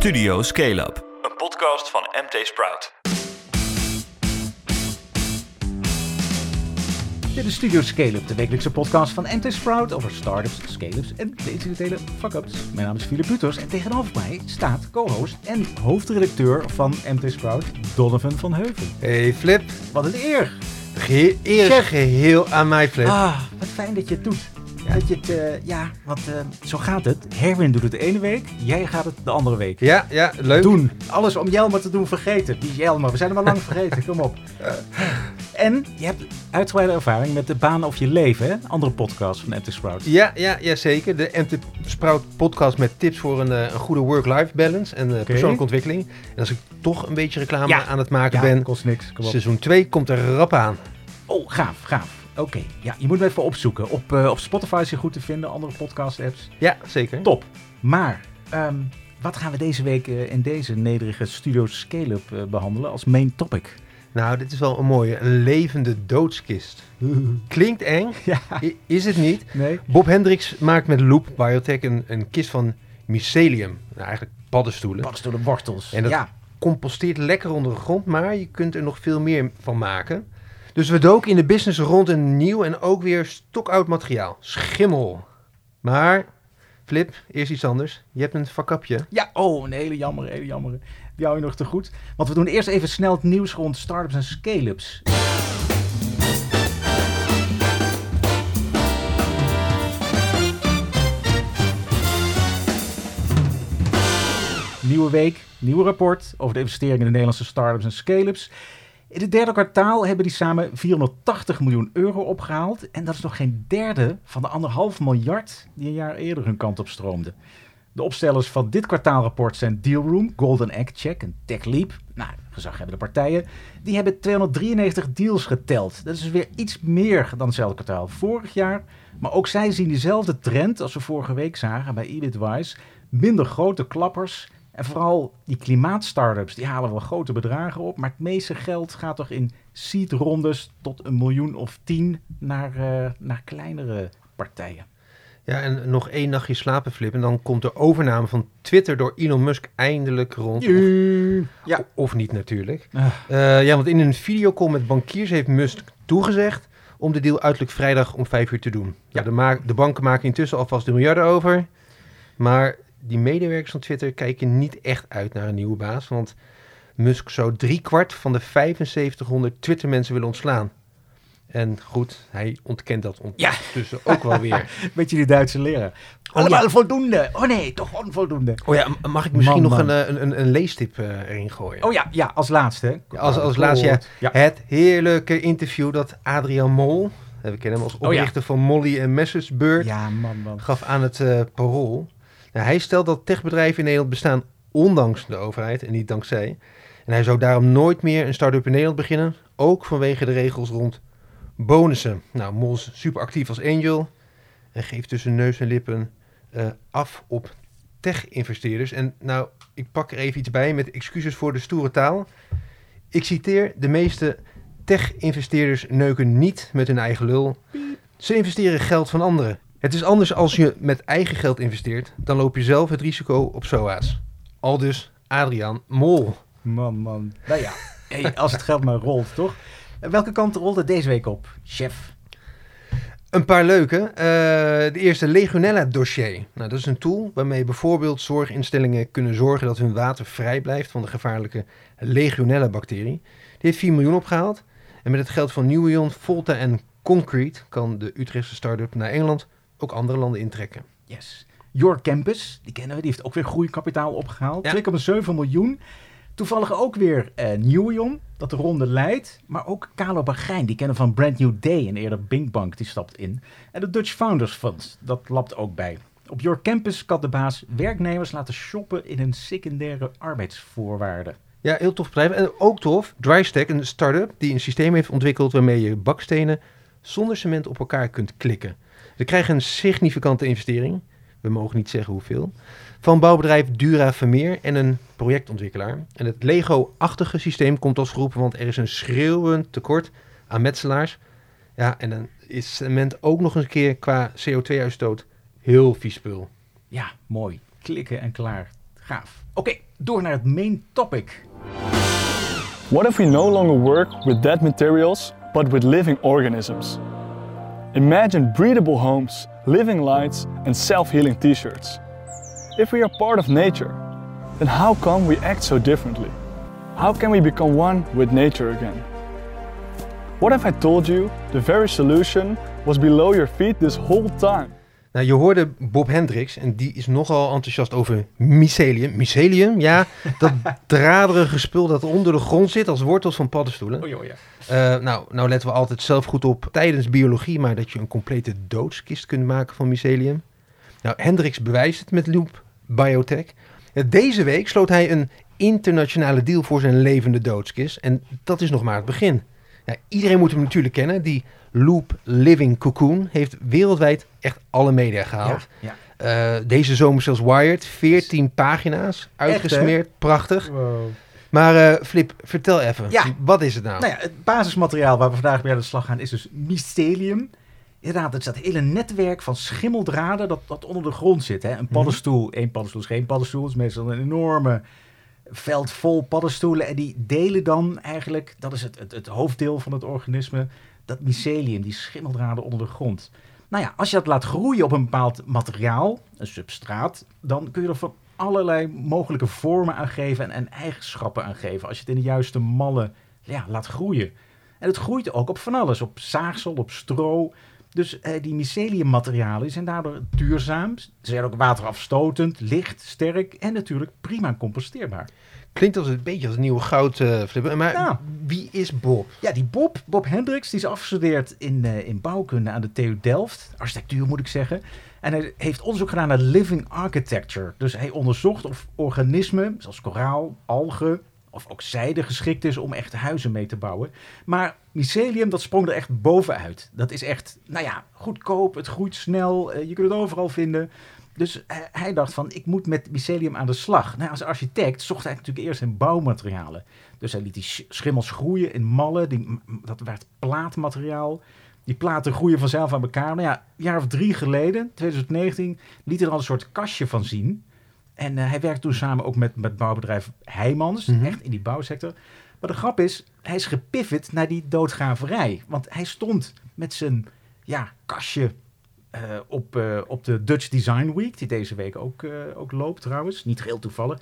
Studio Scale Up, een podcast van MT Sprout. Dit is Studio Scale-up, de wekelijkse podcast van MT Sprout over startups, scale-ups en incidentele fuck-ups. Mijn naam is Philip Buters en tegenover mij staat co-host en hoofdredacteur van MT Sprout, Donovan van Heuvel. Hey Flip, Wat een eer! Ge eer geheel aan mij Flip. Ah, wat fijn dat je het doet. Dat je het, eh, ja, want eh, zo gaat het. Herwin doet het de ene week, jij gaat het de andere week. Ja, ja, leuk. Doen. Alles om Jelmer te doen vergeten. Die Jelmer, we zijn hem al lang vergeten. Kom op. En je hebt uitgebreide ervaring met de baan of je leven, hè? Andere podcast van MT Sprout. Ja, ja, ja, zeker. De MT Sprout podcast met tips voor een, eh, een goede work-life balance en eh, persoonlijke ontwikkeling. En als ik toch een beetje reclame Ja. aan het maken Ja, ben, kost niks. Kom op. seizoen 2 komt er rap aan. Oh, gaaf, gaaf. Oké, ja, je moet hem even opzoeken. Op, op Spotify is hij goed te vinden, andere podcast-apps. Ja, zeker. Top. Maar, ehm, wat gaan we deze week eh, in deze nederige Studio Scale-up eh, behandelen als main topic? Nou, dit is wel een mooie. Een levende doodskist. Klinkt eng, ja, is het niet. nee. Bob Hendricks maakt met Loop Biotech een, een kist van mycelium. Nou, eigenlijk paddenstoelen. Paddenstoelen, wortels. En dat- Ja, composteert lekker onder de grond, maar je kunt er nog veel meer van maken. Dus we doken in de business rond een nieuw en ook weer stokoud materiaal. Schimmel. Maar, Flip, eerst iets anders. Je hebt een vakapje. Ja, oh, een hele jammer, hele jammer. Die hou je nog te goed. Want we doen eerst even snel het nieuws rond startups en scale-ups. Nieuwe week, nieuw rapport over de investeringen in de Nederlandse startups en scale-ups. In het derde kwartaal hebben die samen 480 miljoen euro opgehaald. En dat is nog geen derde van de anderhalf miljard die een jaar eerder hun kant op stroomden. De opstellers van dit kwartaalrapport zijn Dealroom, Golden Egg Check en TechLeap. Nou, gezaghebbende partijen. Die hebben 293 deals geteld. Dat is weer iets meer dan hetzelfde kwartaal vorig jaar. Maar ook zij zien diezelfde trend als we vorige week zagen bij EBITWise. Minder grote klappers. En vooral die klimaatstartups, die halen wel grote bedragen op. Maar het meeste geld gaat toch in seed-rondes tot een miljoen of tien naar, eh, naar kleinere partijen. Ja, en nog één nachtje slapen, Flip. En dan komt de overname van Twitter door Elon Musk eindelijk rond. Of, Ja. of niet natuurlijk. Ah. Eh, ja, want in een videocall met bankiers heeft Musk toegezegd om de deal uiterlijk vrijdag om vijf uur te doen. Ja, de, ma- de banken maken intussen alvast de miljarden over. Maar die medewerkers van Twitter kijken niet echt uit naar een nieuwe baas. Want Musk zou driekwart van de 7500 Twitter-mensen willen ontslaan. En goed, hij ontkent dat Ja. ondertussen ook wel weer. Weet je die Duitse leraar? Allemaal voldoende. Oh nee, toch onvoldoende. Oh ja, mag ik misschien Man, nog man. een, eh, een, een, een leestip eh, erin gooien? Oh ja, ja als laatste. Ja, als, als laatste, ja, Ja. het heerlijke interview dat Adriaan Mol, eh, we kennen hem als Oh ja. oprichter van Molly en Messersbeurt, Ja, man, man. gaf aan het eh, parool. Nou, hij stelt dat techbedrijven in Nederland bestaan ondanks de overheid en niet dankzij. En hij zou daarom nooit meer een start-up in Nederland beginnen, ook vanwege de regels rond bonussen. Nou, Mol is super actief als angel en geeft tussen neus en lippen eh, af op tech-investeerders. En nou, ik pak er even iets bij met excuses voor de stoere taal. Ik citeer, de meeste tech-investeerders neuken niet met hun eigen lul. Ze investeren geld van anderen. Het is anders als je met eigen geld investeert, dan loop je zelf het risico op SOA's. Al dus Adriaan Mol. Man, man. Nou ja, hey, als het geld maar rolt, toch? En Welke kant rolt het deze week op, chef? Een paar leuke. Eh, de eerste Legionella-dossier. Nou, dat is een tool waarmee bijvoorbeeld zorginstellingen kunnen zorgen dat hun water vrij blijft van de gevaarlijke Legionella-bacterie. Die heeft 4 miljoen opgehaald. En met het geld van Newion, Volta en Concrete kan de Utrechtse start-up naar Engeland ook andere landen intrekken. Yes. Your Campus, die kennen we, die heeft ook weer groeikapitaal opgehaald. Ja. 2,7 miljoen. Toevallig ook weer eh Newion, dat de ronde leidt. Maar ook Carlo Bagijn, die kennen van Brand New Day en eerder Binkbank, die stapt in. En de Dutch Founders Fund, dat lapt ook bij. Op Your Campus kan de baas werknemers laten shoppen in hun secundaire arbeidsvoorwaarden. Ja, heel tof bedrijf. En ook tof, DryStack, een start-up die een systeem heeft ontwikkeld waarmee je bakstenen zonder cement op elkaar kunt klikken. Ze krijgen een significante investering, we mogen niet zeggen hoeveel, van bouwbedrijf Dura Vermeer en een projectontwikkelaar. En het Lego-achtige systeem komt als geroepen, want er is een schreeuwend tekort aan metselaars. Ja, en dan is cement ook nog eens een keer qua CO2-uitstoot heel vies spul. Ja, mooi. Klikken en klaar. Gaaf. Oké, door naar het main topic. What if we no longer work with dead materials, but with living organisms? Imagine breathable homes, living lights, and self healing t shirts. If we are part of nature, then how come we act so differently? How can we become one with nature again? What if I told you the very solution was below your feet this whole time? Nou, je hoorde Bob Hendricks en die is nogal enthousiast over mycelium. Mycelium, ja, dat draderige spul dat onder de grond zit als wortels van paddenstoelen. Oh joh, ja. Eh, nou, nou letten we altijd zelf goed op tijdens biologie, maar dat je een complete doodskist kunt maken van mycelium. Nou, Hendricks bewijst het met Loop Biotech. Ja, deze week sloot hij een internationale deal voor zijn levende doodskist en dat is nog maar het begin. Ja, iedereen moet hem natuurlijk kennen. Die Loop Living Cocoon heeft wereldwijd echt alle media gehaald. ja. Eh, deze zomer zelfs Wired, 14 pagina's, uitgesmeerd, prachtig. Wow. Maar eh, Flip, vertel even, Ja. wat is het nou? Nou ja, het basismateriaal waar we vandaag mee aan de slag gaan is dus mycelium. Inderdaad, het is dat hele netwerk van schimmeldraden dat, dat onder de grond zit. Hè? Een paddenstoel, één paddenstoel is geen paddenstoel. Het is meestal een enorme veld vol paddenstoelen. En die delen dan eigenlijk, dat is het, het, het hoofddeel van het organisme, dat mycelium, die schimmeldraden onder de grond. Nou ja, als je dat laat groeien op een bepaald materiaal, een substraat, dan kun je er van allerlei mogelijke vormen aan geven en, en eigenschappen aan geven. Als je het in de juiste mallen ja, laat groeien. En het groeit ook op van alles, op zaagsel, op stro. Dus eh, die myceliummaterialen zijn daardoor duurzaam. Ze zijn ook waterafstotend, licht, sterk en natuurlijk prima composteerbaar. Klinkt als een beetje als een nieuwe goud, Flip. Maar wie is Bob? Ja, die Bob, Bob Hendricks, die is afgestudeerd in, eh, in bouwkunde aan de TU Delft. Architectuur moet ik zeggen. En hij heeft onderzoek gedaan naar living architecture. Dus hij onderzocht of organismen, zoals koraal, algen of ook zijde geschikt is om echt huizen mee te bouwen. Maar mycelium, dat sprong er echt bovenuit. Dat is echt, nou ja, goedkoop, het groeit snel, eh, je kunt het overal vinden. Dus hij, hij dacht van, ik moet met mycelium aan de slag. Nou, als architect zocht hij natuurlijk eerst in bouwmaterialen. Dus hij liet die sch- schimmels groeien in mallen. Die, dat werd plaatmateriaal. Die platen groeien vanzelf aan elkaar. Nou ja, een jaar of drie geleden, 2019, liet er al een soort kastje van zien. En eh, hij werkte toen samen ook met, met bouwbedrijf Heijmans, Mhm. echt in die bouwsector. Maar de grap is, hij is gepivot naar die doodgraverij. Want hij stond met zijn ja, kastje eh, op, eh, op de Dutch Design Week, die deze week ook, eh, ook loopt trouwens, niet geheel toevallig.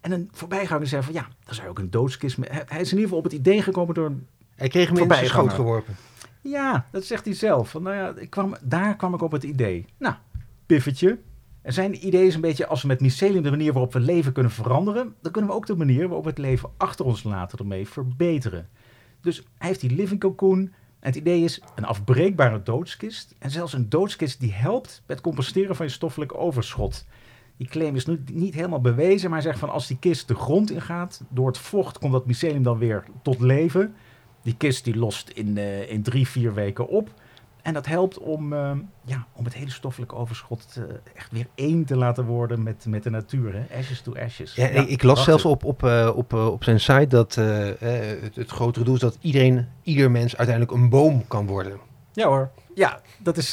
En een voorbijganger zei van ja, daar zou ook een doodskist mee... Hij hij is in ieder geval op het idee gekomen door een Hij kreeg hem in zijn schoot geworpen. ja, dat zegt hij zelf. Van, nou ja, ik kwam, daar kwam ik op het idee. Nou, piffetje. En zijn idee is een beetje, als we met mycelium de manier waarop we leven kunnen veranderen, dan kunnen we ook de manier waarop we het leven achter ons laten ermee verbeteren. Dus hij heeft die living cocoon. En het idee is een afbreekbare doodskist. En zelfs een doodskist die helpt het composteren van je stoffelijk overschot. Die claim is nu niet helemaal bewezen, maar zegt van als die kist de grond ingaat, door het vocht komt dat mycelium dan weer tot leven. Die kist die lost in, eh, in drie, vier weken op. En dat helpt om, eh, ja, om het hele stoffelijke overschot eh, echt weer één te laten worden met, met de natuur. Hè? Ashes to ashes. Ja, ik, ik las prachtig. zelfs op, op, eh, op, eh, op zijn site dat het, het grotere doel is dat iedereen, ieder mens uiteindelijk een boom kan worden. Ja hoor. Ja, dat is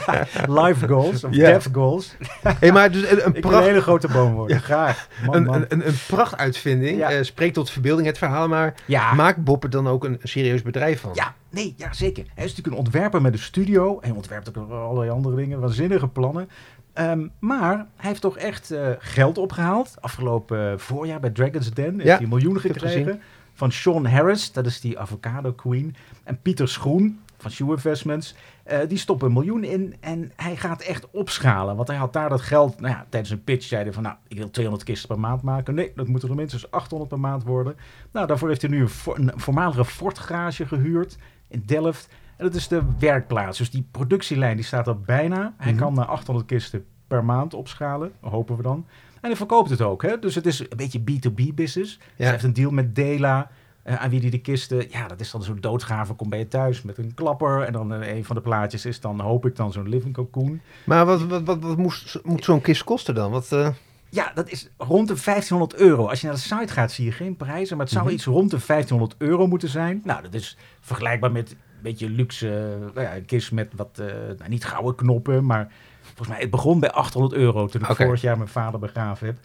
life goals of death goals. Hey, maar dus een, een, Ik wil pracht, een hele grote boom worden. Ja. Graag. Man, een, man. een, een, een prachtuitvinding. Ja. eh, spreekt tot verbeelding het verhaal, maar ja. maakt Bob er dan ook een serieus bedrijf van? Ja, nee, ja, zeker. Hij is natuurlijk een ontwerper met een studio. Hij ontwerpt ook allerlei andere dingen, waanzinnige plannen. Ehm, maar hij heeft toch echt eh, geld opgehaald. Afgelopen eh, voorjaar bij Dragon's Den heeft hij het gekregen. Van Sean Harris, dat is die avocado queen. En Pieter Schroen van Shoe Investments. eh, die stoppen een miljoen in en hij gaat echt opschalen. Want hij had daar dat geld, nou ja, tijdens een pitch zei hij van... nou, ik wil 200 kisten per maand maken. Nee, dat moeten er minstens 800 per maand worden. Nou, daarvoor heeft hij nu een, vo- een voormalige Ford-garage gehuurd in Delft. En dat is de werkplaats. Dus die productielijn die staat er bijna. Hij Mhm. kan naar 800 kisten per maand opschalen, hopen we dan. En hij verkoopt het ook. Hè? Dus het is een beetje B2B business. Hij heeft een deal met Dela. Eh, aan wie die de kisten... Ja, dat is dan zo'n doodgraver. Kom bij je thuis met een klapper. En dan eh, een van de plaatjes is dan, hoop ik, dan zo'n living cocoon. Maar wat, wat, wat, wat moest, moet zo'n kist kosten dan? Wat, eh, Ja, dat is rond de 1500 euro. Als je naar de site gaat, zie je geen prijzen. Maar het zou Mhm. iets rond de 1500 euro moeten zijn. Nou, dat is vergelijkbaar met een beetje luxe... nou ja, een kist met wat, nou, niet gouden knoppen, maar... Volgens mij, het begon bij 800 euro toen ik vorig jaar mijn vader begraven heb.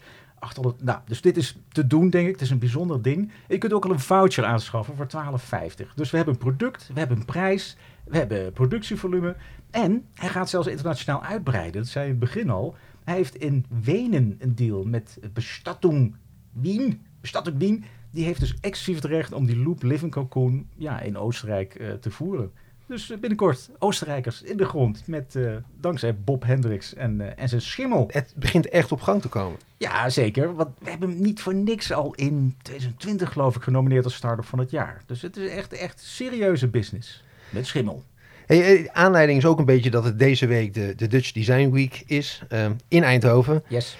800, nou, dus dit is te doen, denk ik. Het is een bijzonder ding. Je kunt ook al een voucher aanschaffen voor 12,50. Dus we hebben een product, we hebben een prijs, we hebben productievolume. En hij gaat zelfs internationaal uitbreiden. Dat zei in het begin al. Hij heeft in Wenen een deal met Bestattung Wien. Bestattung Wien. Die heeft dus exclusief het recht om die Loop Living Cocoon ja, in Oostenrijk eh, te voeren. Dus binnenkort Oostenrijkers in de grond. Met, eh, dankzij Bob Hendricks en, eh, en zijn schimmel. Het begint echt op gang te komen. Ja, zeker. Want we hebben hem niet voor niks al in 2020 geloof ik genomineerd als start-up van het jaar. Dus het is echt, echt serieuze business. Met schimmel. Hey, eh, aanleiding is ook een beetje dat het deze week de, de Dutch Design Week is in Eindhoven. Yes.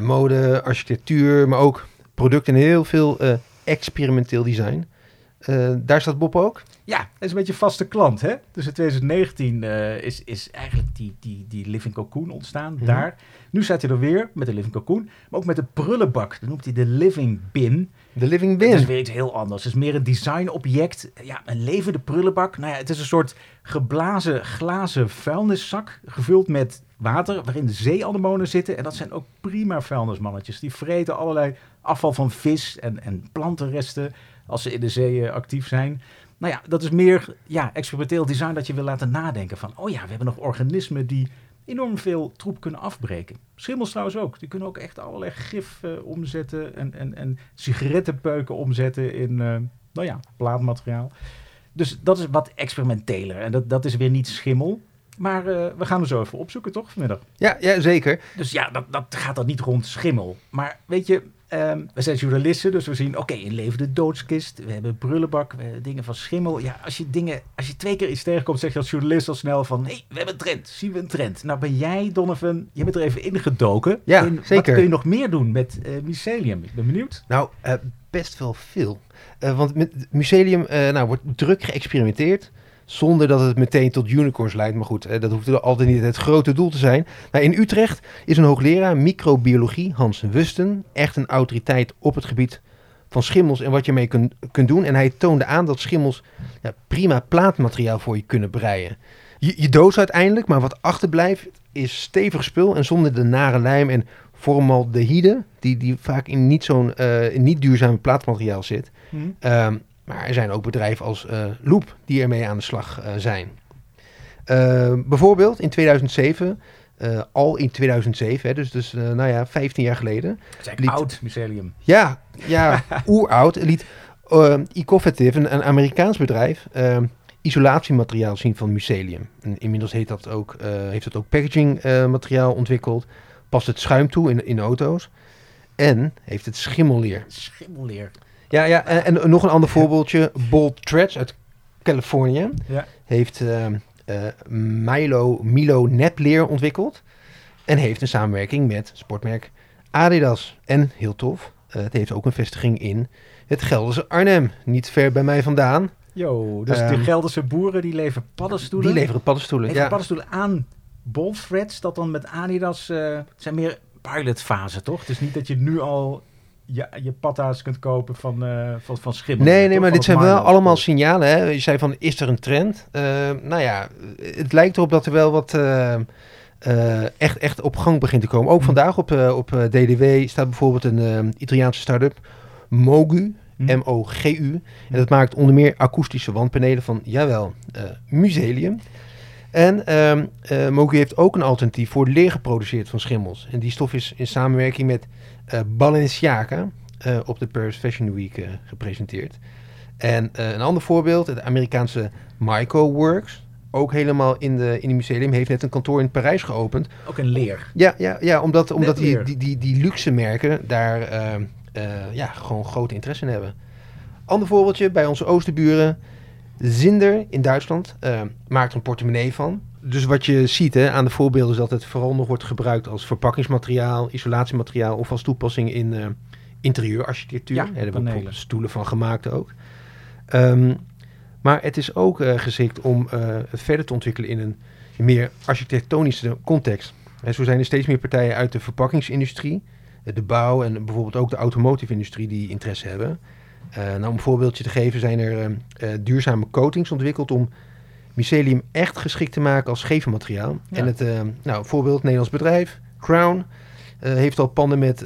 Mode, architectuur, maar ook producten en heel veel experimenteel design. Daar staat Bob ook. Ja, hij is een beetje vaste klant. Hè? Dus in 2019 eh, is, is eigenlijk die, die, die Living Cocoon ontstaan Mhm. daar. Nu staat hij er weer met de Living Cocoon. Maar ook met de prullenbak. Dat noemt hij de Living Bin. De Living Het is Bin. weer iets heel anders. Het is meer een designobject. Ja, een levende prullenbak. Nou ja, het is een soort geblazen glazen vuilniszak. Gevuld met water waarin de zeeanemonen zitten. En dat zijn ook prima vuilnismannetjes. Die vreten allerlei afval van vis en, en plantenresten als ze in de zee eh, actief zijn. Nou ja, dat is meer ja, experimenteel design dat je wil laten nadenken van... oh ja, we hebben nog organismen die enorm veel troep kunnen afbreken. Schimmels trouwens ook. Die kunnen ook echt allerlei gif eh, omzetten en, en, en sigarettenpeuken omzetten in, eh, nou ja, plaatmateriaal. Dus dat is wat experimenteler. En dat, dat is weer niet schimmel. Maar eh, we gaan er zo even opzoeken, toch, vanmiddag? Ja, ja, zeker. Dus ja, dat, dat gaat dan niet rond schimmel. Maar weet je, ehm, we zijn journalisten, dus we zien, oké, een levende doodskist. We hebben een prullenbak, we hebben dingen van schimmel. Ja, als je dingen, als je twee keer iets tegenkomt, zeg je als journalist al snel van, hé, hey, we hebben een trend, zien we een trend. Nou ben jij, Donovan, je bent er even ingedoken. Ja, in, Wat zeker. kun je nog meer doen met eh mycelium? Ik ben benieuwd. Nou, eh, best wel veel. Eh, want met eh, nou, wordt druk geëxperimenteerd. Zonder dat het meteen tot unicorns leidt. Maar goed, eh, dat hoeft er altijd niet het grote doel te zijn. Nou, in Utrecht is een hoogleraar microbiologie, Hans Wusten, echt een autoriteit op het gebied van schimmels en wat je mee kunt, kunt doen. En hij toonde aan dat schimmels ja, prima plaatmateriaal voor je kunnen breien. Je, je doodt uiteindelijk, maar wat achterblijft is stevig spul en zonder de nare lijm en formaldehyde, die, die vaak in niet zo'n eh, niet duurzame plaatmateriaal zit. Ehm, maar er zijn ook bedrijven als eh, Loop die ermee aan de slag eh, zijn. Ehm, bijvoorbeeld in 2007, eh, al in 2007, hè, dus, dus nou ja, 15 jaar geleden. Het is Liet- oud mycelium. Ja, ja oeroud. liet uh, Ecovative, een, een Amerikaans bedrijf, ehm, isolatiemateriaal zien van mycelium. En inmiddels heet dat ook, heeft het ook packagingmateriaal materiaal ontwikkeld. Past het schuim toe in, in auto's. En heeft het schimmelleer. Schimmelleer. Ja, ja en, en nog een ander voorbeeldje. Bold Threads uit Californië Ja. heeft ehm, eh, Milo, Milo nepleer ontwikkeld. En heeft een samenwerking met sportmerk Adidas. En heel tof, eh, het heeft ook een vestiging in het Gelderse Arnhem. Niet ver bij mij vandaan. Yo, dus Ehm, de Gelderse boeren die leveren paddenstoelen. Die leveren paddenstoelen. Leveren Ja. paddenstoelen aan Bold Threads, dat dan met Adidas... eh, het zijn meer pilotfase, toch? Het is niet dat je nu al je, je patta's kunt kopen van, eh, van, van schimmel. Nee, nee, toch? maar Van dit zijn wel allemaal signalen. Hè? Je zei van, is er een trend? Eh, nou ja, het lijkt erop dat er wel wat eh, echt, echt op gang begint te komen. Ook Hm. vandaag op, op DDW staat bijvoorbeeld een Italiaanse start-up, Mogu. M-O-G-U. En dat maakt onder meer akoestische wandpanelen van, jawel, Muselium. En Mogu heeft ook een alternatief voor leer geproduceerd van schimmels. En die stof is in samenwerking met Balenciaga eh, op de Paris Fashion Week eh, gepresenteerd. En eh, een ander voorbeeld, het Amerikaanse Myco Works, ook helemaal in de, in het museum, heeft net een kantoor in Parijs geopend. Ook een leer. Ja, ja, ja omdat, omdat die, die, die, die luxe merken daar eh, eh, ja, gewoon grote interesse in hebben. Ander voorbeeldje bij onze oosterburen. Zinder in Duitsland eh, maakt er een portemonnee van. Dus wat je ziet hè, aan de voorbeelden is dat het vooral nog wordt gebruikt als verpakkingsmateriaal, isolatiemateriaal of als toepassing in eh, interieurarchitectuur. Ja, daar hebben we bijvoorbeeld stoelen van gemaakt ook. Ehm, maar het is ook eh, geschikt om eh, het verder te ontwikkelen in een meer architectonische context. En zo zijn er steeds meer partijen uit de verpakkingsindustrie, de bouw en bijvoorbeeld ook de automotive-industrie die interesse hebben. Nou, om een voorbeeldje te geven zijn er eh, eh, duurzame coatings ontwikkeld om mycelium echt geschikt te maken als schevenmateriaal. Ja. En het, eh, nou, voorbeeld Nederlands bedrijf, Crown, eh, heeft al panden met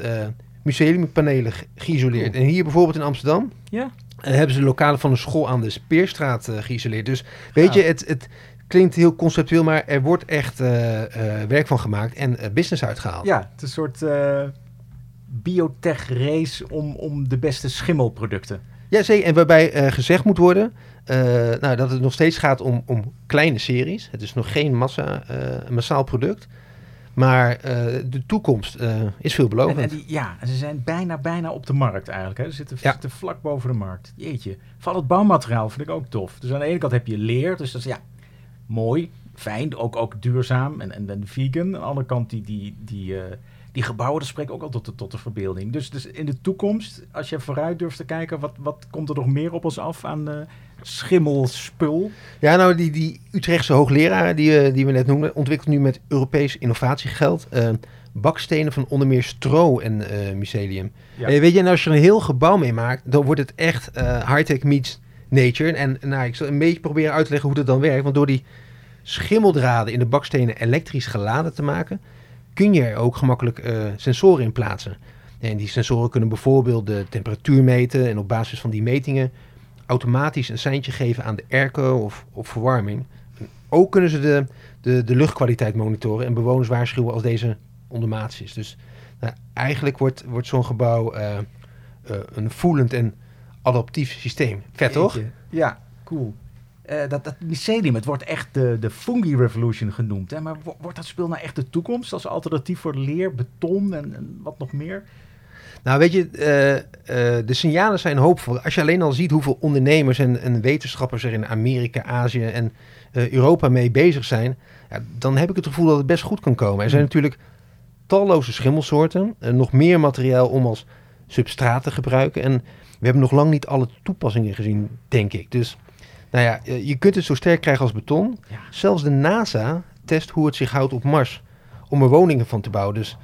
museumpanelen ge- geïsoleerd. En hier bijvoorbeeld in Amsterdam Ja? hebben ze lokalen van een school aan de Speerstraat geïsoleerd. Dus weet Ja. je, het, het klinkt heel conceptueel, maar er wordt echt werk van gemaakt en business uitgehaald. Ja, het is een soort biotech race om, om de beste schimmelproducten. Ja, zeker. En waarbij eh, gezegd moet worden eh, nou, dat het nog steeds gaat om, om kleine series. Het is nog geen massa, eh, massaal product. Maar de toekomst is En, veelbelovend. en die, ja, ze zijn bijna, bijna op de markt eigenlijk. Hè. Ze zitten, Ja. zitten vlak boven de markt. Jeetje. Van het bouwmateriaal vind ik ook tof. Dus aan de ene kant heb je leer. Dus dat is ja, mooi, fijn. Ook, ook duurzaam en, en, en vegan. Aan de andere kant die, die, die, eh, die gebouwen, dat spreekt ook al tot de, tot de verbeelding. Dus, dus in de toekomst, als je vooruit durft te kijken... wat, wat komt er nog meer op ons af aan eh, schimmelspul? Ja, nou, die, die Utrechtse hoogleraar die, eh, die we net noemden, ontwikkelt nu met Europees innovatiegeld bakstenen van onder meer stro en mycelium. Ja. Eh, weet je, en als je er een heel gebouw mee maakt, dan wordt het echt high-tech meets nature. En nou, ik zal een beetje proberen uit te leggen hoe dat dan werkt. Want door die schimmeldraden in de bakstenen elektrisch geladen te maken, kun je er ook gemakkelijk eh, sensoren in plaatsen. En die sensoren kunnen bijvoorbeeld de temperatuur meten en op basis van die metingen automatisch een seintje geven aan de airco of, of verwarming. En ook kunnen ze de, de, de luchtkwaliteit monitoren en bewoners waarschuwen als deze ondermaats is. Dus nou, eigenlijk wordt, wordt zo'n gebouw eh, eh, een voelend en adaptief systeem. Vet toch? Ja, cool. Eh, dat, dat mycelium, het wordt echt de, de fungi revolution genoemd. Hè? Maar wo- wordt dat spul nou echt de toekomst als alternatief voor leer, beton en, en wat nog meer? Nou, weet je, eh, eh, de signalen zijn hoopvol. Als je alleen al ziet hoeveel ondernemers en, en wetenschappers er in Amerika, Azië en Europa mee bezig zijn, ja, dan heb ik het gevoel dat het best goed kan komen. Er zijn Hmm. natuurlijk talloze schimmelsoorten, en nog meer materiaal om als substraat te gebruiken. En we hebben nog lang niet alle toepassingen gezien, denk ik. Dus, nou ja, je kunt het zo sterk krijgen als beton. Ja. Zelfs de NASA test hoe het zich houdt op Mars om er woningen van te bouwen. Dus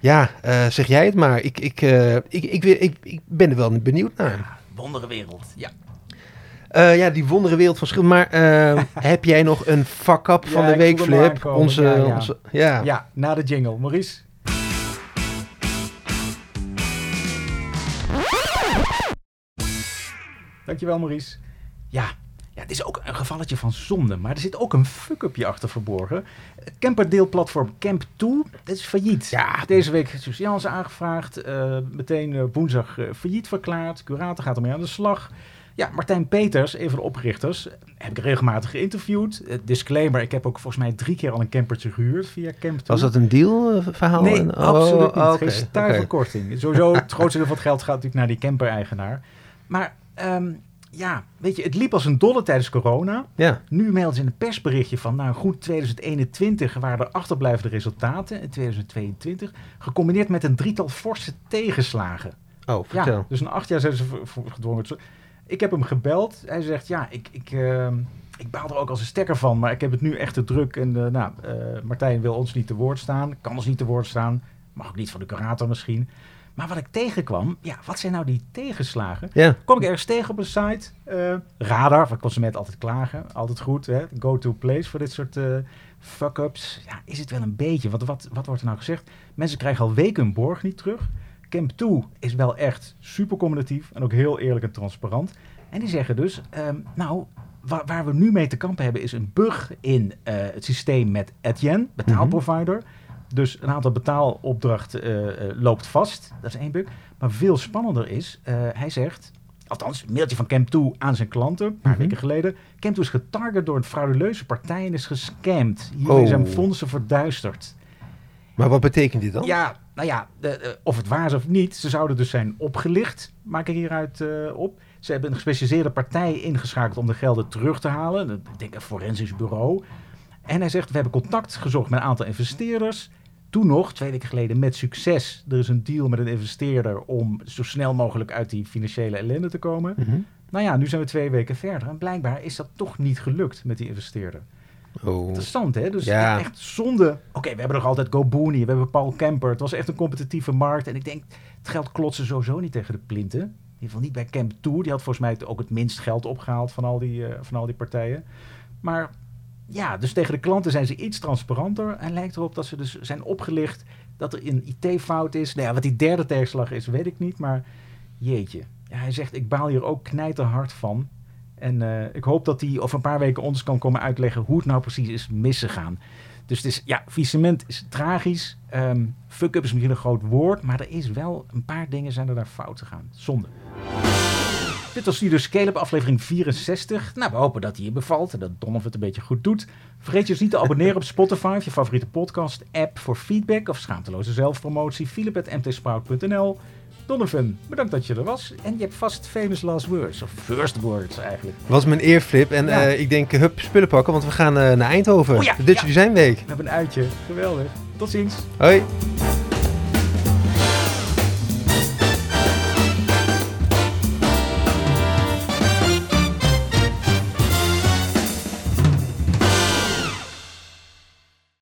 ja, eh, zeg jij het maar. Ik, ik, eh, ik, ik, ik, ik, ik ben er wel benieuwd naar. Ja, wondere wereld. Ja. Eh, ja, die wondere wereld van schil. Maar eh, heb jij nog een fuck-up van Ja, de week, Flip? Onze, Ja, ja. onze, ja. ja, na de jingle. Maurice? Dankjewel, Maurice. Ja, ja, het is ook een gevalletje van zonde, maar er zit ook een fuck-upje achter verborgen. Het camperdeelplatform Camp2, dat is failliet. Ja. Deze week is Suus aangevraagd, eh, meteen eh, woensdag eh, failliet verklaard. Curator gaat ermee aan de slag. Ja, Martijn Peters, een van de oprichters, heb ik regelmatig geïnterviewd. Disclaimer, ik heb ook volgens mij drie keer al een campertje gehuurd via Camp2. Was dat een deal eh, verhaal? Nee, oh, absoluut niet. oh, Geen oké, stuiver oké. korting. Sowieso, het grootste deel van het geld gaat natuurlijk naar die camper-eigenaar. Maar ehm, ja, weet je, het liep als een dolle tijdens corona. Ja, Nu melden ze in een persberichtje van, nou goed, 2021 waren er achterblijvende resultaten. In 2022, gecombineerd met een drietal forse tegenslagen. oh, vertel. Ja, dus na acht jaar zijn ze gedwongen. Ik heb hem gebeld. Hij zegt, ja, ik, ik, ehm, ik baal er ook als een stekker van, maar ik heb het nu echt te druk. En eh, nou, eh, Martijn wil ons niet te woord staan, kan ons niet te woord staan. Mag ook niet van de curator misschien. Maar wat ik tegenkwam, ja, wat zijn nou die tegenslagen? Ja, Kom ik ergens tegen op een site, eh, Radar, van consument altijd klagen, altijd goed, hè? go-to place voor dit soort eh, fuck-ups. Ja, is het wel een beetje, wat, wat, wat wordt er nou gezegd? Mensen krijgen al weken hun borg niet terug. Camp 2 is wel echt super communicatief en ook heel eerlijk en transparant. En die zeggen dus, ehm, nou, waar, waar we nu mee te kampen hebben is een bug in eh, het systeem met Etienne, betaalprovider. Dus een aantal betaalopdrachten eh, eh, loopt vast. Dat is één bug. Maar veel spannender is, eh, hij zegt, althans, een mailtje van Camp2 aan zijn klanten, een paar Mhm. weken geleden. Camp2 is getarget door een frauduleuze partij en is gescamd. Hiermee Oh. zijn fondsen verduisterd. maar wat betekent dit dan? Ja, nou ja, de, de- of het waar is of niet, ze zouden dus zijn opgelicht, maak ik hieruit op. Ze hebben een gespecialiseerde partij ingeschakeld om de gelden terug te halen. Ik denk een forensisch bureau. En hij zegt, we hebben contact gezocht met een aantal investeerders. Toen nog, twee weken geleden, met succes. Er is een deal met een investeerder om zo snel mogelijk uit die financiële ellende te komen. Mhm. Nou ja, nu zijn we twee weken verder. En blijkbaar is dat toch niet gelukt met die investeerder. Oh. Interessant, hè? Dus Ja. echt zonde. Oké, we hebben nog altijd GoBooney, we hebben Paul Kemper. Het was echt een competitieve markt. En ik denk, het geld klotsen sowieso niet tegen de plinten. In ieder geval niet bij Camp 2. Die had volgens mij ook het minst geld opgehaald van al die, eh, van al die partijen. Maar ja, dus tegen de klanten zijn ze iets transparanter. En lijkt erop dat ze dus zijn opgelicht dat er een IT-fout is. Nou ja, wat die derde tegenslag is, weet ik niet. Maar jeetje. Ja, hij zegt, ik baal hier ook knijterhard van. En eh, ik hoop dat hij over een paar weken ons kan komen uitleggen hoe het nou precies is misgegaan. Dus het is, ja, faillissement is tragisch. Ehm fuck-up is misschien een groot woord, maar er is wel een paar dingen zijn er daar fout gegaan. Zonde. Dit was Studio Scale-up aflevering 64. Nou, we hopen dat hij je bevalt en dat Donovan het een beetje goed doet. Vergeet je dus niet te abonneren op Spotify of je favoriete podcast-app voor feedback of schaamteloze zelfpromotie. Philip.mtsprout.nl Donovan, bedankt dat je er was. En je hebt vast famous last words, of first words eigenlijk. Was mijn eerflip. En Ja. eh, ik denk, hup, spullen pakken, want we gaan eh, naar Eindhoven. Oh ja, de Dutch ja. Design Week. We hebben een uitje. Geweldig. Tot ziens. Hoi.